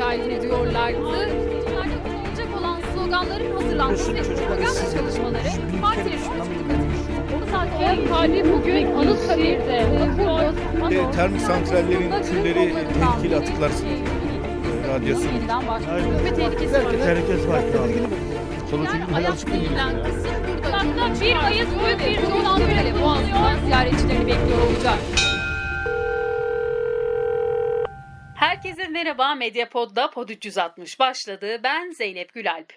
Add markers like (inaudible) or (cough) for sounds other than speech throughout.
şikayet ediyorlardı. Seçimlerde kullanılacak olan sloganların hazırlanması ve propaganda çalışmaları partilerin Bu zaten hali bugün Anıtkabir'de E, termik santrallerin külleri e, tehlikeli atıklar e, radyasyon. yeniden başlıyor ve tehlikesi var. Herkes var. Yani ayak denilen kısım burada. Bir ayız büyük bir yol böyle Boğaz'dan ziyaretçilerini bekliyor olacak. Herkese merhaba Medyapod'da Pod 360 başladı. Ben Zeynep Gülalp.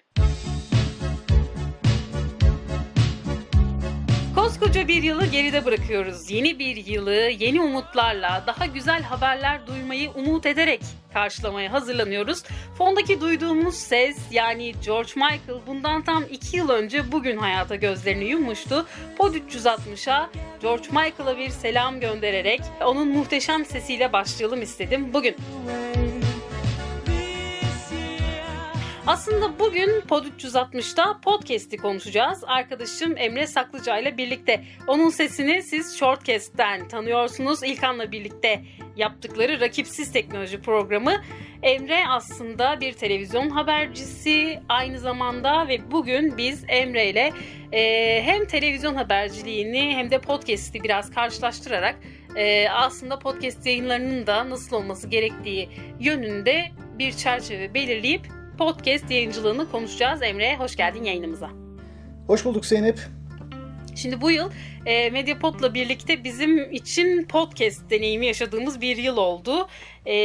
Koskoca bir yılı geride bırakıyoruz. Yeni bir yılı yeni umutlarla, daha güzel haberler duymayı umut ederek karşılamaya hazırlanıyoruz. Fondaki duyduğumuz ses yani George Michael bundan tam 2 yıl önce bugün hayata gözlerini yummuştu. Pod 360'a George Michael'a bir selam göndererek onun muhteşem sesiyle başlayalım istedim bugün. Aslında bugün Pod 360'da podcast'i konuşacağız. Arkadaşım Emre Saklıca ile birlikte. Onun sesini siz Shortcast'ten tanıyorsunuz. İlkan'la birlikte yaptıkları Rakipsiz Teknoloji programı. Emre aslında bir televizyon habercisi aynı zamanda ve bugün biz Emre ile e, hem televizyon haberciliğini hem de podcast'i biraz karşılaştırarak e, aslında podcast yayınlarının da nasıl olması gerektiği yönünde bir çerçeve belirleyip podcast yayıncılığını konuşacağız. Emre hoş geldin yayınımıza. Hoş bulduk Zeynep. Şimdi bu yıl e, Mediapod'la birlikte bizim için podcast deneyimi yaşadığımız bir yıl oldu. E,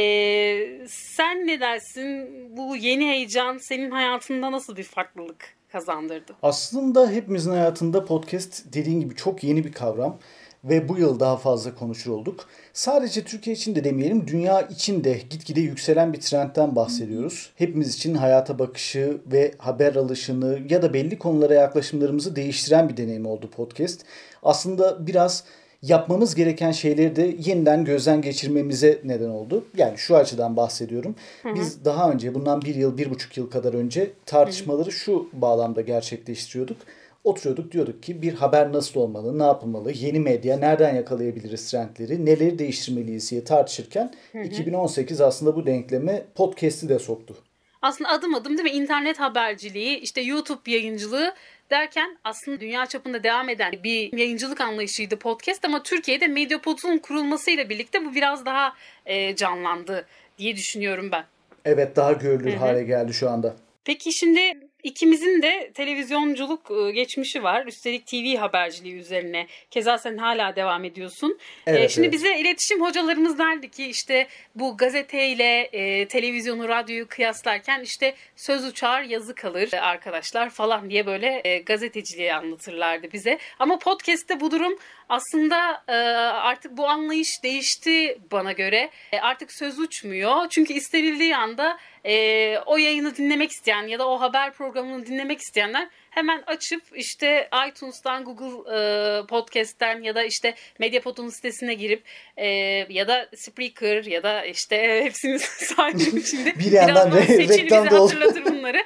sen ne dersin? Bu yeni heyecan senin hayatında nasıl bir farklılık kazandırdı? Aslında hepimizin hayatında podcast dediğin gibi çok yeni bir kavram ve bu yıl daha fazla konuşur olduk. Sadece Türkiye için de demeyelim, dünya için de gitgide yükselen bir trendten bahsediyoruz. Hepimiz için hayata bakışı ve haber alışını ya da belli konulara yaklaşımlarımızı değiştiren bir deneyim oldu podcast. Aslında biraz yapmamız gereken şeyleri de yeniden gözden geçirmemize neden oldu. Yani şu açıdan bahsediyorum. Biz daha önce bundan bir yıl, bir buçuk yıl kadar önce tartışmaları şu bağlamda gerçekleştiriyorduk. Oturuyorduk diyorduk ki bir haber nasıl olmalı, ne yapılmalı, yeni medya, nereden yakalayabiliriz trendleri, neleri değiştirmeliyiz diye tartışırken 2018 aslında bu denkleme podcast'i de soktu. Aslında adım adım değil mi internet haberciliği, işte YouTube yayıncılığı derken aslında dünya çapında devam eden bir yayıncılık anlayışıydı podcast ama Türkiye'de Mediapod'un kurulmasıyla birlikte bu biraz daha e, canlandı diye düşünüyorum ben. Evet daha görülür hale geldi şu anda. Peki şimdi ikimizin de televizyonculuk e, geçmişi var. Üstelik TV haberciliği üzerine. Keza sen hala devam ediyorsun. Evet, E, şimdi evet. bize iletişim hocalarımız derdi ki işte bu gazeteyle e, televizyonu, radyoyu kıyaslarken işte söz uçar yazı kalır arkadaşlar falan diye böyle e, gazeteciliği anlatırlardı bize. Ama podcast'te bu durum aslında e, artık bu anlayış değişti bana göre. E, artık söz uçmuyor. Çünkü istenildiği anda e, o yayını dinlemek isteyen ya da o haber programını dinlemek isteyenler hemen açıp işte iTunes'tan, Google e, Podcast'ten ya da işte Mediapod'un sitesine girip e, ya da Spreaker ya da işte hepsini saydım şimdi. Bir yandan re- reklam bize da hatırlatır (laughs) bunları.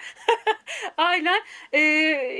(laughs) Aynen. E,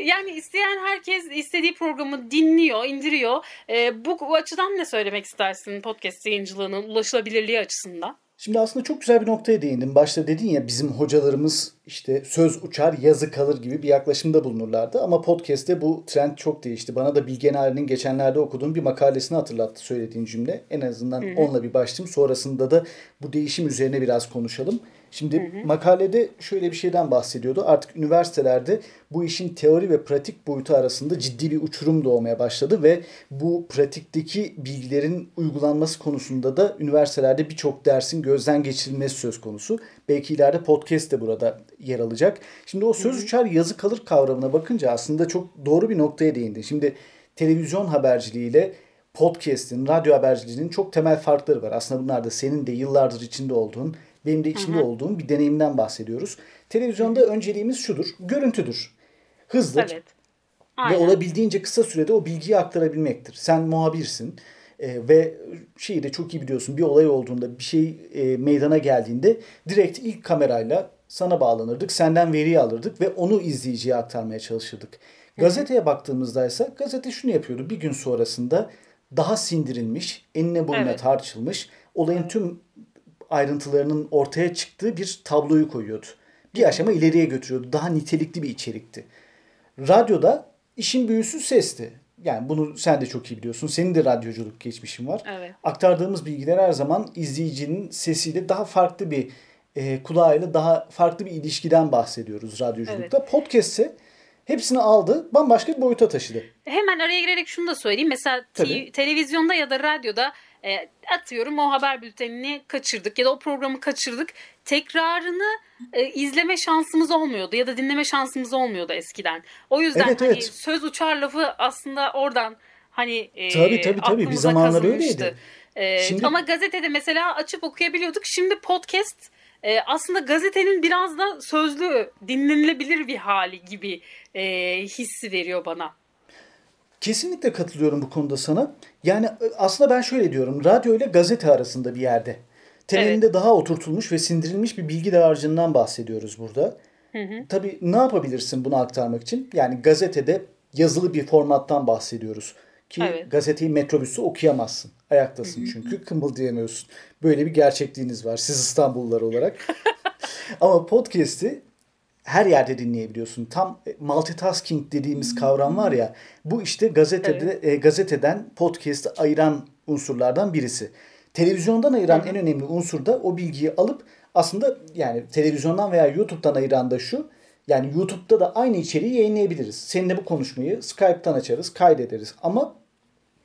yani isteyen herkes istediği programı dinliyor, indiriyor. E, bu, bu açıdan ne söylemek istersin podcast yayıncılığının ulaşılabilirliği açısından? Şimdi aslında çok güzel bir noktaya değindim. Başta dedin ya bizim hocalarımız işte söz uçar yazı kalır gibi bir yaklaşımda bulunurlardı. Ama podcast'te bu trend çok değişti. Bana da Bilge Narin'in geçenlerde okuduğum bir makalesini hatırlattı söylediğin cümle. En azından onunla bir başlayayım. Sonrasında da bu değişim üzerine biraz konuşalım. Şimdi makalede şöyle bir şeyden bahsediyordu. Artık üniversitelerde bu işin teori ve pratik boyutu arasında ciddi bir uçurum doğmaya başladı ve bu pratikteki bilgilerin uygulanması konusunda da üniversitelerde birçok dersin gözden geçirilmesi söz konusu. Belki ileride podcast de burada yer alacak. Şimdi o söz uçar yazı kalır kavramına bakınca aslında çok doğru bir noktaya değindi. Şimdi televizyon haberciliğiyle podcast'in, radyo haberciliğinin çok temel farkları var. Aslında bunlar da senin de yıllardır içinde olduğun, benim de içinde olduğum bir deneyimden bahsediyoruz. Televizyonda önceliğimiz şudur, görüntüdür. Hızdır Evet. ve olabildiğince kısa sürede o bilgiyi aktarabilmektir. Sen muhabirsin e, ve şeyi de çok iyi biliyorsun. Bir olay olduğunda, bir şey e, meydana geldiğinde direkt ilk kamerayla sana bağlanırdık. Senden veriyi alırdık ve onu izleyiciye aktarmaya çalışırdık. Gazeteye baktığımızda ise gazete şunu yapıyordu. Bir gün sonrasında daha sindirilmiş, enine boyuna Evet. tartışılmış, olayın tüm ayrıntılarının ortaya çıktığı bir tabloyu koyuyordu. Bir aşama ileriye götürüyordu. Daha nitelikli bir içerikti. Radyoda işin büyüsü sesti. Yani bunu sen de çok iyi biliyorsun. Senin de radyoculuk geçmişin var. Evet. Aktardığımız bilgiler her zaman izleyicinin sesiyle daha farklı bir e, kulağıyla daha farklı bir ilişkiden bahsediyoruz radyoculukta. Podcast ise hepsini aldı, bambaşka bir boyuta taşıdı. Hemen araya girerek şunu da söyleyeyim. Mesela Tabii. televizyonda ya da radyoda e, atıyorum o haber bültenini kaçırdık ya da o programı kaçırdık. Tekrarını e, izleme şansımız olmuyordu ya da dinleme şansımız olmuyordu eskiden. O yüzden Evet, hani evet. söz uçar lafı aslında oradan hani e, Tabii, tabii, tabii. Bir zamanlar öyleydi. E, Şimdi- Ama gazetede mesela açıp okuyabiliyorduk. Şimdi podcast e, aslında gazetenin biraz da sözlü dinlenilebilir bir hali gibi e, hissi veriyor bana. Kesinlikle katılıyorum bu konuda sana. Yani e, aslında ben şöyle diyorum. Radyo ile gazete arasında bir yerde. Temelinde daha oturtulmuş ve sindirilmiş bir bilgi dağarcığından bahsediyoruz burada. Tabii ne yapabilirsin bunu aktarmak için? Yani gazetede yazılı bir formattan bahsediyoruz. Ki Evet. gazeteyi metrobüste okuyamazsın. Ayaktasın çünkü kımıldayamıyorsun. Böyle bir gerçekliğiniz var siz İstanbullular olarak. (laughs) Ama podcast'i her yerde dinleyebiliyorsun. Tam e, multitasking dediğimiz kavram var ya. Bu işte gazetede e, gazeteden podcast'ı ayıran unsurlardan birisi. Televizyondan ayıran en önemli unsur da o bilgiyi alıp aslında yani televizyondan veya YouTube'dan ayıran da şu. Yani YouTube'da da aynı içeriği yayınlayabiliriz. Seninle bu konuşmayı Skype'tan açarız, kaydederiz. Ama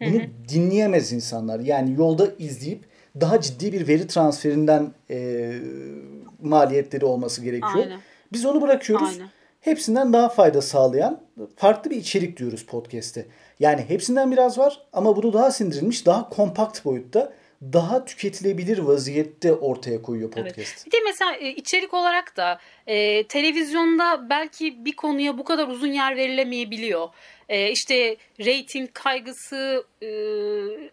bunu dinleyemez insanlar. Yani yolda izleyip daha ciddi bir veri transferinden e, maliyetleri olması gerekiyor. Aynen. Biz onu bırakıyoruz. Aynen. Hepsinden daha fayda sağlayan farklı bir içerik diyoruz podcast'te. Yani hepsinden biraz var ama bunu daha sindirilmiş, daha kompakt boyutta, daha tüketilebilir vaziyette ortaya koyuyor podcast. Evet. Bir de mesela e, içerik olarak da e, televizyonda belki bir konuya bu kadar uzun yer verilemeyebiliyor. E, işte reyting kaygısı, e,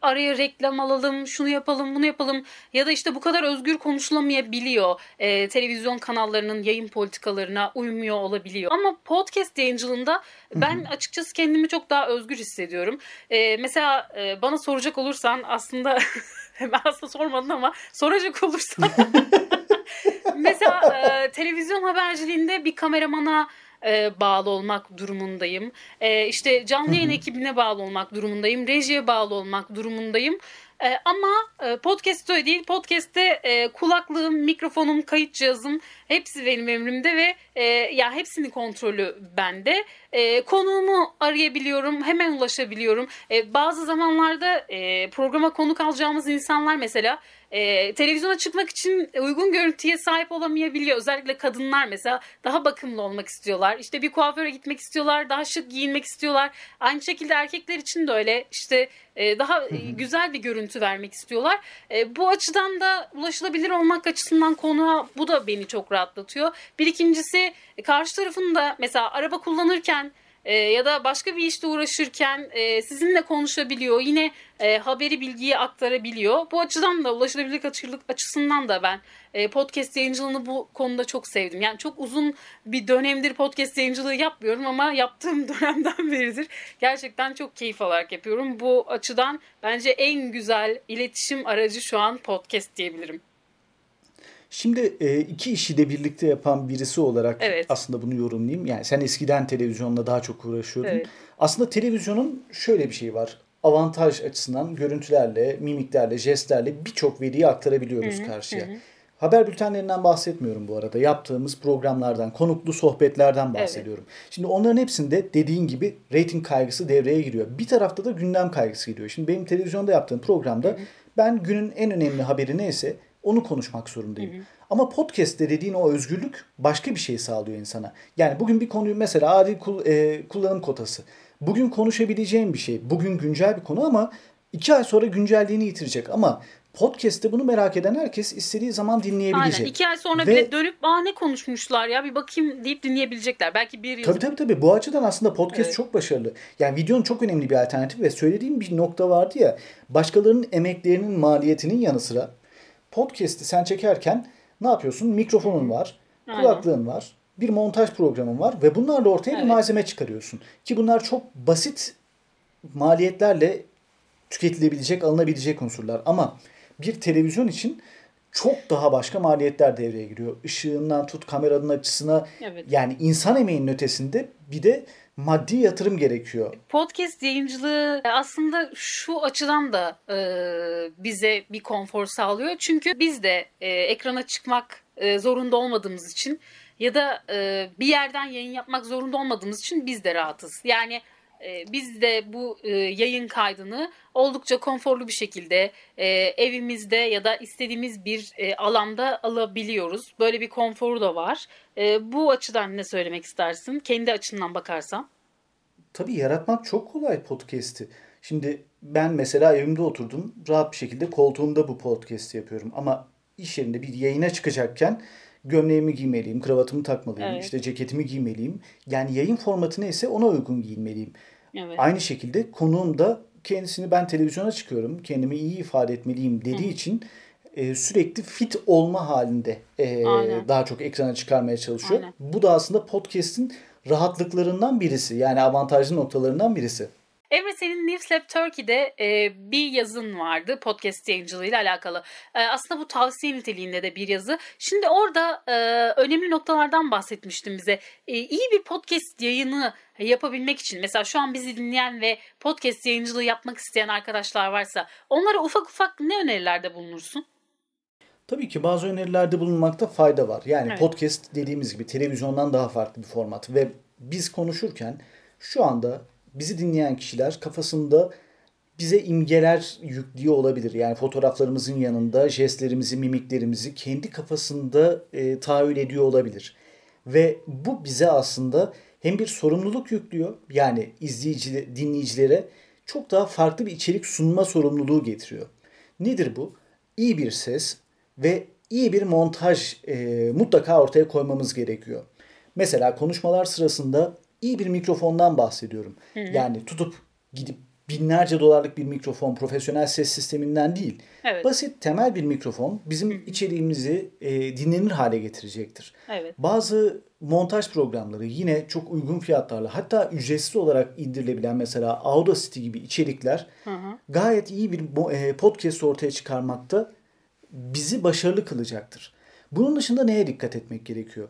araya reklam alalım, şunu yapalım, bunu yapalım ya da işte bu kadar özgür konuşulamayabiliyor. E, televizyon kanallarının yayın politikalarına uymuyor olabiliyor. Ama podcast yayıncılığında ben açıkçası kendimi çok daha özgür hissediyorum. E, mesela e, bana soracak olursan aslında (laughs) (laughs) hemen aslında sormadın ama soracak olursan (laughs) Mesela e, televizyon haberciliğinde bir kameramana e, bağlı olmak durumundayım. E, işte canlı yayın ekibine bağlı olmak durumundayım. Rejiye bağlı olmak durumundayım. E, ama e, podcast öyle değil. Podcast'te e, kulaklığım, mikrofonum, kayıt cihazım hepsi benim emrimde ve e, ya hepsinin kontrolü bende. E, konuğumu arayabiliyorum, hemen ulaşabiliyorum. E, bazı zamanlarda e, programa konuk alacağımız insanlar mesela e, televizyona çıkmak için uygun görüntüye sahip olamayabiliyor. Özellikle kadınlar mesela daha bakımlı olmak istiyorlar. İşte bir kuaföre gitmek istiyorlar, daha şık giyinmek istiyorlar. Aynı şekilde erkekler için de öyle. İşte e, daha e, güzel bir görüntü vermek istiyorlar. E, bu açıdan da ulaşılabilir olmak açısından konuğa bu da beni çok rahatlatıyor. Bir ikincisi e, karşı tarafın da mesela araba kullanırken e, ya da başka bir işte uğraşırken e, sizinle konuşabiliyor. Yine e, haberi bilgiyi aktarabiliyor. Bu açıdan da ulaşılabilirlik açılık açısından da ben e, podcast yayıncılığını bu konuda çok sevdim. Yani çok uzun bir dönemdir podcast yayıncılığı yapmıyorum ama yaptığım (laughs) dönemden beridir gerçekten çok keyif alarak yapıyorum. Bu açıdan bence en güzel iletişim aracı şu an podcast diyebilirim. Şimdi e, iki işi de birlikte yapan birisi olarak Evet. aslında bunu yorumlayayım. Yani sen eskiden televizyonla daha çok uğraşıyordun. Evet. Aslında televizyonun şöyle bir şey var. Avantaj açısından görüntülerle, mimiklerle, jestlerle birçok veriyi aktarabiliyoruz karşıya. Haber bültenlerinden bahsetmiyorum bu arada. Yaptığımız programlardan, konuklu sohbetlerden bahsediyorum. Şimdi onların hepsinde dediğin gibi reyting kaygısı devreye giriyor. Bir tarafta da gündem kaygısı giriyor. Şimdi benim televizyonda yaptığım programda ben günün en önemli haberi neyse onu konuşmak zorundayım. Ama podcast'te dediğin o özgürlük başka bir şey sağlıyor insana. Yani bugün bir konuyu mesela adil kul- e, kullanım kotası. Bugün konuşabileceğim bir şey. Bugün güncel bir konu ama iki ay sonra güncelliğini yitirecek. Ama podcast'te bunu merak eden herkes istediği zaman dinleyebilecek. Aynen. İki ay sonra Ve- bile dönüp aa ne konuşmuşlar ya bir bakayım deyip dinleyebilecekler. Belki bir yıl Tabii tabii tabii. Bu açıdan aslında podcast Evet. çok başarılı. Yani videonun çok önemli bir alternatifi ve söylediğim bir nokta vardı ya. Başkalarının emeklerinin maliyetinin yanı sıra podcast'i sen çekerken ne yapıyorsun? Mikrofonun var, kulaklığın var, bir montaj programın var ve bunlarla ortaya bir Evet. malzeme çıkarıyorsun. Ki bunlar çok basit maliyetlerle tüketilebilecek, alınabilecek unsurlar. Ama bir televizyon için çok daha başka maliyetler devreye giriyor. Işığından tut kameranın açısına Evet. yani insan emeğinin ötesinde bir de maddi yatırım gerekiyor. Podcast yayıncılığı aslında şu açıdan da e, bize bir konfor sağlıyor. Çünkü biz de e, ekrana çıkmak e, zorunda olmadığımız için ya da e, bir yerden yayın yapmak zorunda olmadığımız için biz de rahatız. Yani e, biz de bu e, yayın kaydını oldukça konforlu bir şekilde e, evimizde ya da istediğimiz bir e, alanda alabiliyoruz. Böyle bir konforu da var. Bu açıdan ne söylemek istersin? Kendi açından bakarsan. Tabii yaratmak çok kolay podcast'i. Şimdi ben mesela evimde oturdum. Rahat bir şekilde koltuğumda bu podcast'i yapıyorum. Ama iş yerinde bir yayına çıkacakken gömleğimi giymeliyim, kravatımı takmalıyım, Evet. işte ceketimi giymeliyim. Yani yayın formatı neyse ona uygun giyinmeliyim. Evet. Aynı şekilde konuğum da kendisini ben televizyona çıkıyorum, kendimi iyi ifade etmeliyim dediği için e, sürekli fit olma halinde e, Aynen. daha çok ekrana çıkarmaya çalışıyor. Aynen. Bu da aslında podcast'in rahatlıklarından birisi. Yani avantajlı noktalarından birisi. Emre senin Newslab Turkey'de e, bir yazın vardı podcast yayıncılığıyla alakalı. E, aslında bu tavsiye niteliğinde de bir yazı. Şimdi orada e, önemli noktalardan bahsetmiştin bize. E, iyi bir podcast yayını yapabilmek için mesela şu an bizi dinleyen ve podcast yayıncılığı yapmak isteyen arkadaşlar varsa onlara ufak ufak ne önerilerde bulunursun? Tabii ki bazı önerilerde bulunmakta fayda var. Yani Evet. podcast dediğimiz gibi televizyondan daha farklı bir format ve biz konuşurken şu anda bizi dinleyen kişiler kafasında bize imgeler yüklüyor olabilir. Yani fotoğraflarımızın yanında jestlerimizi, mimiklerimizi kendi kafasında e, tahayyül ediyor olabilir. Ve bu bize aslında hem bir sorumluluk yüklüyor. Yani izleyici, dinleyicilere çok daha farklı bir içerik sunma sorumluluğu getiriyor. Nedir bu? İyi bir ses ve iyi bir montaj e, mutlaka ortaya koymamız gerekiyor. Mesela konuşmalar sırasında iyi bir mikrofondan bahsediyorum. Yani tutup gidip binlerce dolarlık bir mikrofon, profesyonel ses sisteminden değil. Evet. Basit, temel bir mikrofon bizim içeriğimizi e, dinlenir hale getirecektir. Evet. Bazı montaj programları yine çok uygun fiyatlarla hatta ücretsiz olarak indirilebilen mesela Audacity gibi içerikler gayet iyi bir e, podcast ortaya çıkarmakta bizi başarılı kılacaktır. Bunun dışında neye dikkat etmek gerekiyor?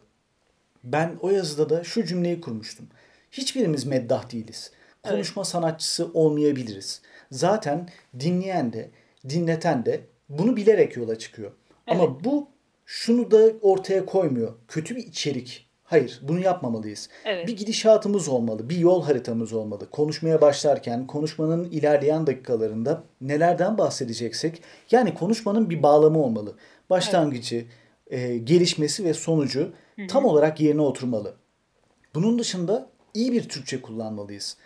Ben o yazıda da şu cümleyi kurmuştum. Hiçbirimiz meddah değiliz. Konuşma sanatçısı olmayabiliriz. Zaten dinleyen de, dinleten de bunu bilerek yola çıkıyor. Ama bu şunu da ortaya koymuyor. Kötü bir içerik. Hayır, bunu yapmamalıyız. Evet. Bir gidişatımız olmalı, bir yol haritamız olmalı. Konuşmaya başlarken, konuşmanın ilerleyen dakikalarında nelerden bahsedeceksek, yani konuşmanın bir bağlamı olmalı. Başlangıcı, e, gelişmesi ve sonucu tam olarak yerine oturmalı. Bunun dışında iyi bir Türkçe kullanmalıyız.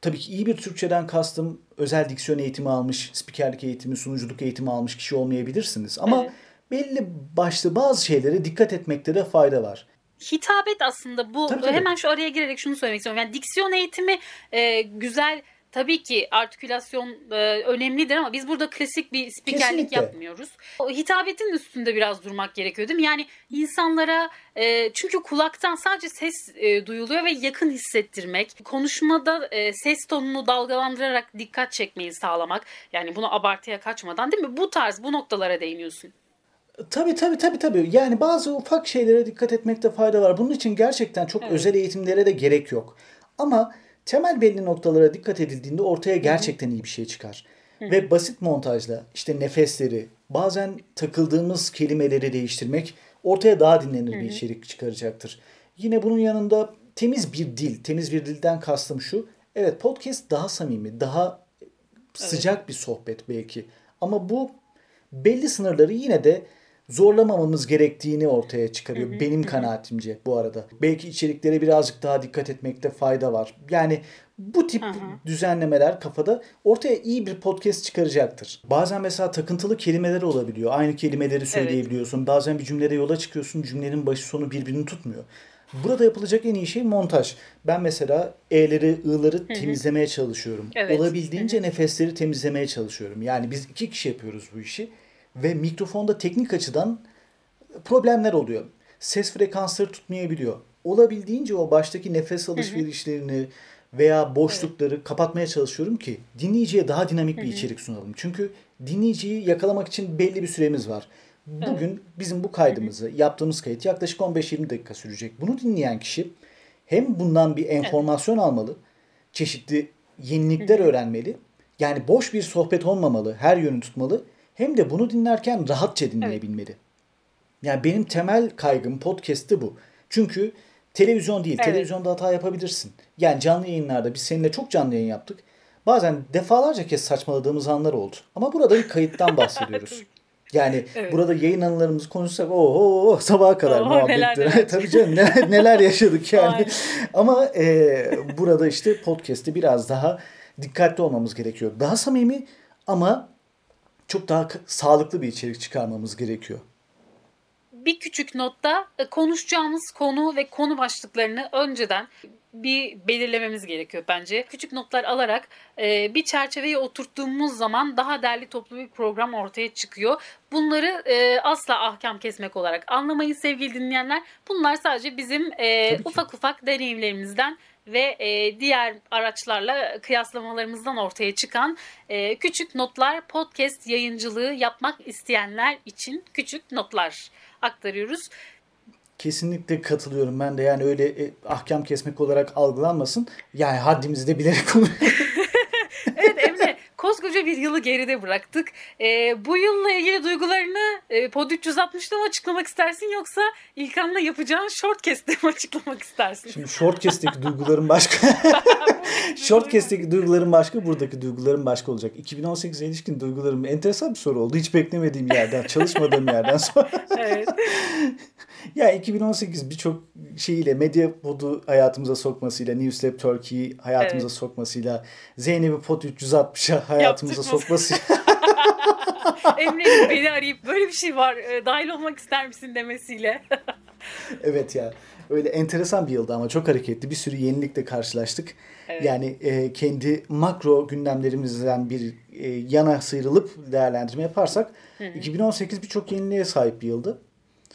Tabii ki iyi bir Türkçeden kastım özel diksiyon eğitimi almış, spikerlik eğitimi, sunuculuk eğitimi almış kişi olmayabilirsiniz. Ama Evet. belli başlı bazı şeylere dikkat etmekte de fayda var. hitabet aslında bu Tabii, tabii. hemen şu araya girerek şunu söylemek istiyorum. Yani diksiyon eğitimi e, güzel tabii ki artikülasyon e, önemlidir ama biz burada klasik bir spikerlik Kesinlikle. yapmıyoruz. O hitabetin üstünde biraz durmak gerekiyor değil mi? Yani insanlara e, çünkü kulaktan sadece ses e, duyuluyor ve yakın hissettirmek, konuşmada e, ses tonunu dalgalandırarak dikkat çekmeyi sağlamak. Yani bunu abartıya kaçmadan değil mi? Bu tarz bu noktalara değiniyorsun. Tabii tabii tabii tabii. Yani bazı ufak şeylere dikkat etmekte fayda var. Bunun için gerçekten çok özel eğitimlere de gerek yok. Ama temel belli noktalara dikkat edildiğinde ortaya gerçekten iyi bir şey çıkar. Ve basit montajla işte nefesleri, bazen takıldığımız kelimeleri değiştirmek ortaya daha dinlenir bir içerik çıkaracaktır. Yine bunun yanında temiz bir dil, temiz bir dilden kastım şu. Evet podcast daha samimi, daha sıcak bir sohbet belki. Ama bu belli sınırları yine de zorlamamamız gerektiğini ortaya çıkarıyor. Benim kanaatimce bu arada. Belki içeriklere birazcık daha dikkat etmekte fayda var. Yani bu tip düzenlemeler kafada ortaya iyi bir podcast çıkaracaktır. Bazen mesela takıntılı kelimeler olabiliyor. Aynı kelimeleri söyleyebiliyorsun. Bazen bir cümlede yola çıkıyorsun. Cümlenin başı sonu birbirini tutmuyor. Burada yapılacak en iyi şey montaj. Ben mesela E'leri, I'ları temizlemeye çalışıyorum. Evet. Olabildiğince nefesleri temizlemeye çalışıyorum. Yani biz iki kişi yapıyoruz bu işi. Ve mikrofonda teknik açıdan problemler oluyor. Ses frekansları tutmayabiliyor. Olabildiğince o baştaki nefes alışverişlerini veya boşlukları kapatmaya çalışıyorum ki dinleyiciye daha dinamik bir içerik sunalım. Çünkü dinleyiciyi yakalamak için belli bir süremiz var. Bugün bizim bu kaydımızı, yaptığımız kayıt yaklaşık 15-20 dakika sürecek. Bunu dinleyen kişi hem bundan bir enformasyon almalı, çeşitli yenilikler öğrenmeli. Yani boş bir sohbet olmamalı, her yönü tutmalı. Hem de bunu dinlerken rahatça dinleyebilmeli. Yani benim temel kaygım podcast'te bu. Çünkü televizyon değil, Evet. televizyonda hata yapabilirsin. Yani canlı yayınlarda biz seninle çok canlı yayın yaptık. Bazen defalarca kez saçmaladığımız anlar oldu. Ama burada bir kayıttan bahsediyoruz. (laughs) Yani Evet. burada yayın anılarımızı konuşsak oho sabaha kadar Oho, muhabbetler. neler. (laughs) Tabii canım neler, neler yaşadık (laughs) yani. Aynen. Ama e, burada işte podcast'te biraz daha dikkatli olmamız gerekiyor. Daha samimi ama çok daha sağlıklı bir içerik çıkarmamız gerekiyor. bir küçük notta e, konuşacağımız konu ve konu başlıklarını önceden bir belirlememiz gerekiyor bence. Küçük notlar alarak e, bir çerçeveye oturttuğumuz zaman daha derli toplu bir program ortaya çıkıyor. Bunları e, asla ahkam kesmek olarak anlamayın sevgili dinleyenler. Bunlar sadece bizim e, ufak ufak deneyimlerimizden ve e, diğer araçlarla kıyaslamalarımızdan ortaya çıkan e, küçük notlar podcast yayıncılığı yapmak isteyenler için küçük notlar aktarıyoruz. Kesinlikle katılıyorum ben de yani öyle e, ahkam kesmek olarak algılanmasın. Yani haddimizi de bilerek konuşuyoruz. (laughs) Evet koskoca bir yılı geride bıraktık. E, bu yılla ilgili duygularını e, Pod 360'da mı açıklamak istersin yoksa İlkan'la yapacağın shortcast'te mi (laughs) açıklamak istersin? Şimdi Shortcast'teki duygularım başka. (laughs) Shortcast'teki duygularım başka, buradaki duygularım başka olacak. 2018'e ilişkin duygularım enteresan bir soru oldu. Hiç beklemediğim yerden, çalışmadığım (laughs) yerden sonra. Evet. Ya 2018 birçok şeyiyle Medyapod'u hayatımıza sokmasıyla, Newslab Turkey'yi hayatımıza Evet. sokmasıyla, Zeynep'i Pod 360'a hayatımıza sokmasıyla. (laughs) (laughs) Emre'nin beni arayıp böyle bir şey var e, dahil olmak ister misin demesiyle. (laughs) evet ya. Öyle enteresan bir yıldı ama çok hareketli. Bir sürü yenilikle karşılaştık. Evet. Yani e, kendi makro gündemlerimizden bir e, yana sıyrılıp değerlendirme yaparsak 2018 birçok yeniliğe sahip bir yıldı.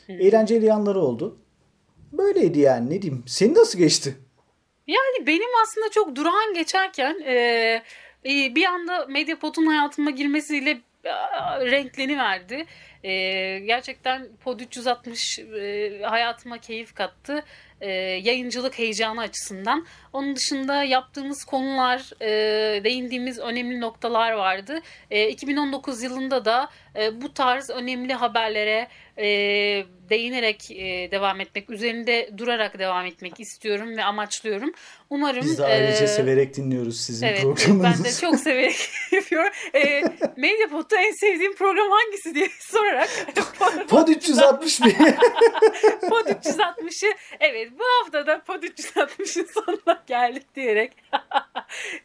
Eğlenceli yanları oldu. Böyleydi yani ne diyeyim. Senin nasıl geçti? Yani benim aslında çok durağan geçerken e, bir anda Medyapod'un hayatıma girmesiyle renkleni verdi. E, gerçekten Pod 360 e, hayatıma keyif kattı. E, yayıncılık heyecanı açısından. Onun dışında yaptığımız konular, e, değindiğimiz önemli noktalar vardı. E, 2019 yılında da e, bu tarz önemli haberlere e, değinerek e, devam etmek, üzerinde durarak devam etmek istiyorum ve amaçlıyorum. Umarım Biz de ayrıca e, severek dinliyoruz sizin Evet, programınızı. ben de çok severek (laughs) yapıyorum. E, Medyapod'da en sevdiğim program hangisi diye (laughs) sorarak (laughs) Pod 361. Pod (laughs) 360'ı (laughs) evet bu hafta da Pod 360'ın sonuna geldik diyerek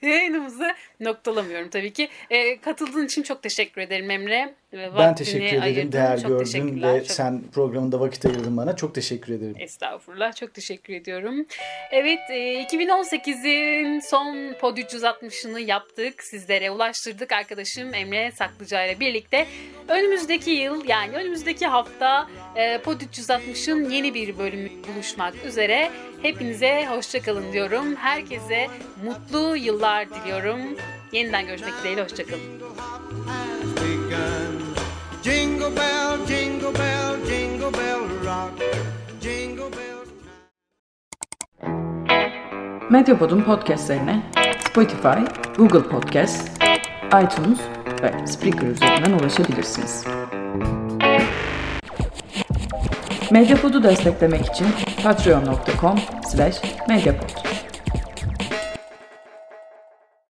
yayınımızı noktalamıyorum tabii ki. E, katıldığın için çok teşekkür ederim Emre. E, ben teşekkür ederim. ayırdın. Değer Çok gördün ve Çok sen programında vakit ayırdın bana. Çok teşekkür ederim. Estağfurullah. Çok teşekkür ediyorum. Evet, e, 2018'in son Pod 360'ını yaptık. Sizlere ulaştırdık arkadaşım Emre Saklıca ile birlikte. Önümüzdeki yıl yani önümüzdeki hafta e, Pod 360'ın yeni bir bölümü buluşmak üzere. Hepinize hoşçakalın diyorum. Herkese mutlu yıllar diliyorum. Yeniden görüşmek dileğiyle hoşçakalın. Jingle bell, jingle bell, jingle bell rock. Jingle bells. Medyapod'un podcastlerine Spotify, Google Podcast, iTunes ve Spreaker üzerinden ulaşabilirsiniz. Medyapod'u desteklemek için patreon.com slash medyapod.